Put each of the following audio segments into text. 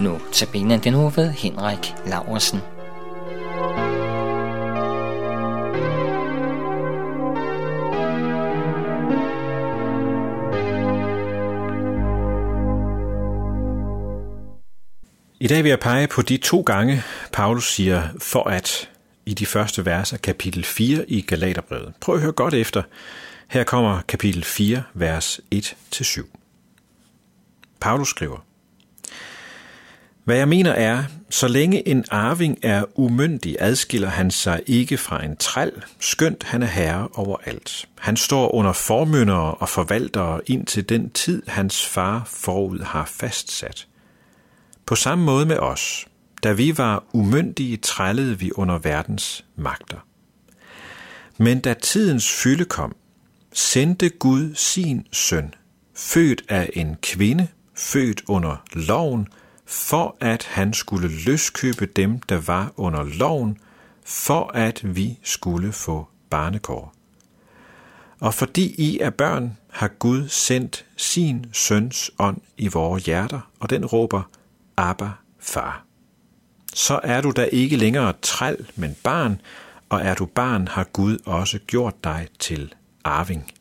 Nu tabiner den nu ved Henrik Laursen. I dag vil jeg pege på de to gange, Paulus siger for at i de første vers af kapitel 4 i Galaterbrevet. Prøv at høre godt efter. Her kommer kapitel 4, vers 1-7. Paulus skriver, hvad jeg mener er, så længe en arving er umyndig, adskiller han sig ikke fra en træl, skønt han er herre over alt. Han står under formyndere og forvaltere indtil den tid, hans far forud har fastsat. På samme måde med os. Da vi var umyndige, trællede vi under verdens magter. Men da tidens fylde kom, sendte Gud sin søn, født af en kvinde, født under loven, for at han skulle løskøbe dem, der var under loven, for at vi skulle få barnekår. Og fordi I er børn, har Gud sendt sin søns ånd i vores hjerter, og den råber, Abba, far. Så er du da ikke længere træl, men barn, og er du barn, har Gud også gjort dig til arving.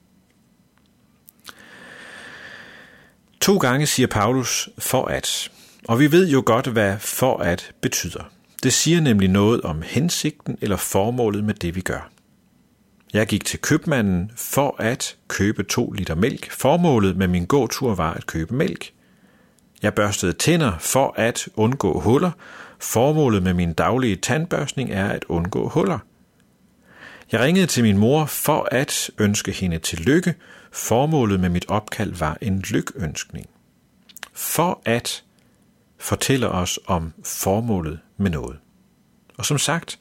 To gange siger Paulus for at, og vi ved jo godt, hvad for at betyder. Det siger nemlig noget om hensigten eller formålet med det, vi gør. Jeg gik til købmanden for at købe to liter mælk. Formålet med min gåtur var at købe mælk. Jeg børstede tænder for at undgå huller. Formålet med min daglige tandbørstning er at undgå huller. Jeg ringede til min mor for at ønske hende til lykke. Formålet med mit opkald var en lykønskning. For at fortæller os om formålet med noget. Og som sagt,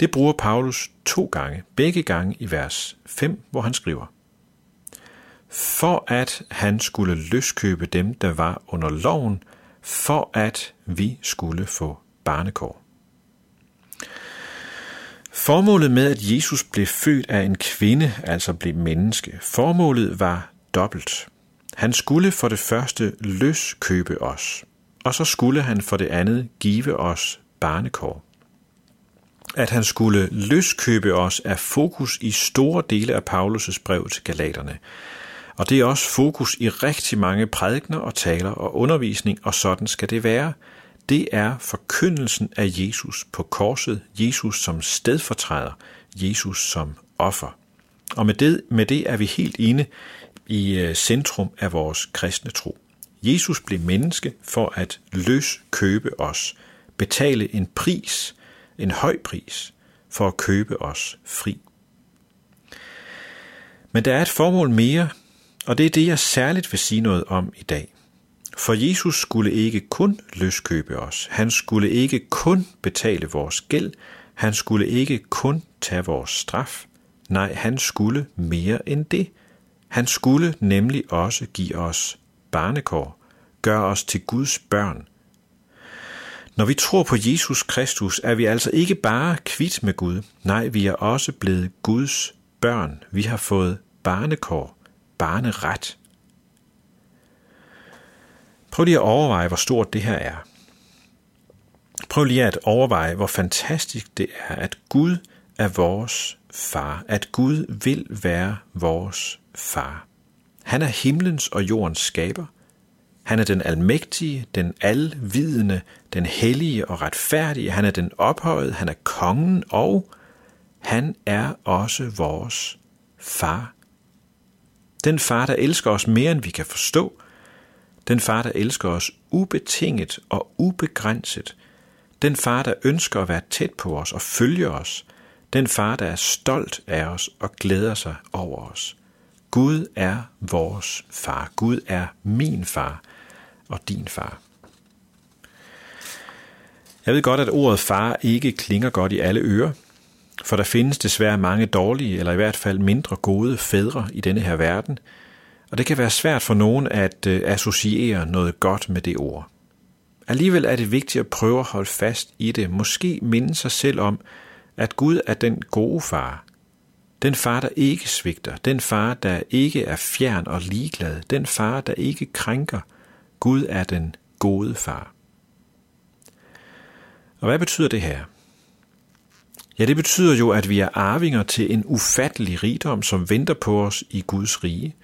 det bruger Paulus to gange, begge gange i vers 5, hvor han skriver, For at han skulle løskøbe dem, der var under loven, for at vi skulle få barnekår. Formålet med, at Jesus blev født af en kvinde, altså blev menneske, formålet var dobbelt. Han skulle for det første løskøbe os, og så skulle han for det andet give os barnekår. At han skulle løskøbe os er fokus i store dele af Paulus' brev til Galaterne. Og det er også fokus i rigtig mange prædikner og taler og undervisning, og sådan skal det være. Det er forkyndelsen af Jesus på korset, Jesus som stedfortræder, Jesus som offer. Og med det, med det er vi helt inde i øh, centrum af vores kristne tro. Jesus blev menneske for at løs købe os, betale en pris, en høj pris, for at købe os fri. Men der er et formål mere, og det er det, jeg særligt vil sige noget om i dag. For Jesus skulle ikke kun løskøbe os. Han skulle ikke kun betale vores gæld. Han skulle ikke kun tage vores straf. Nej, han skulle mere end det. Han skulle nemlig også give os barnekår, gør os til Guds børn. Når vi tror på Jesus Kristus, er vi altså ikke bare kvitt med Gud, nej, vi er også blevet Guds børn. Vi har fået barnekår, barneret. Prøv lige at overveje, hvor stort det her er. Prøv lige at overveje, hvor fantastisk det er, at Gud er vores far, at Gud vil være vores far. Han er himlens og jordens skaber. Han er den almægtige, den alvidende, den hellige og retfærdige. Han er den ophøjet, han er kongen, og han er også vores far. Den far, der elsker os mere, end vi kan forstå. Den far, der elsker os ubetinget og ubegrænset. Den far, der ønsker at være tæt på os og følge os. Den far, der er stolt af os og glæder sig over os. Gud er vores far. Gud er min far og din far. Jeg ved godt, at ordet far ikke klinger godt i alle ører, for der findes desværre mange dårlige, eller i hvert fald mindre gode fædre i denne her verden, og det kan være svært for nogen at øh, associere noget godt med det ord. Alligevel er det vigtigt at prøve at holde fast i det, måske minde sig selv om, at Gud er den gode far, den far, der ikke svigter. Den far, der ikke er fjern og ligeglad. Den far, der ikke krænker. Gud er den gode far. Og hvad betyder det her? Ja, det betyder jo, at vi er arvinger til en ufattelig rigdom, som venter på os i Guds rige.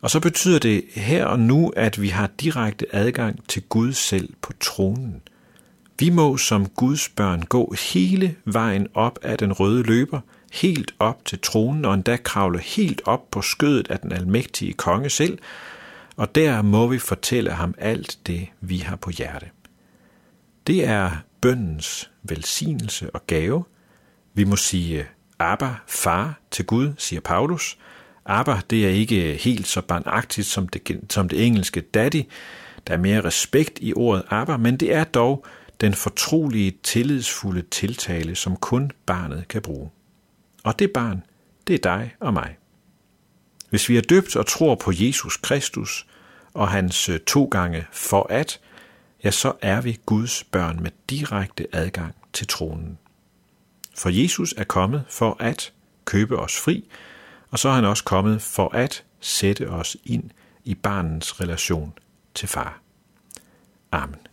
Og så betyder det her og nu, at vi har direkte adgang til Gud selv på tronen. Vi må som Guds børn gå hele vejen op af den røde løber, helt op til tronen og endda kravle helt op på skødet af den almægtige konge selv, og der må vi fortælle ham alt det, vi har på hjerte. Det er bøndens velsignelse og gave. Vi må sige Abba, far til Gud, siger Paulus. Abba, det er ikke helt så barnagtigt som det, som det engelske daddy. Der er mere respekt i ordet Abba, men det er dog den fortrolige, tillidsfulde tiltale, som kun barnet kan bruge. Og det barn, det er dig og mig. Hvis vi er døbt og tror på Jesus Kristus og hans øh, to gange for at, ja, så er vi Guds børn med direkte adgang til tronen. For Jesus er kommet for at købe os fri, og så er han også kommet for at sætte os ind i barnens relation til far. Amen.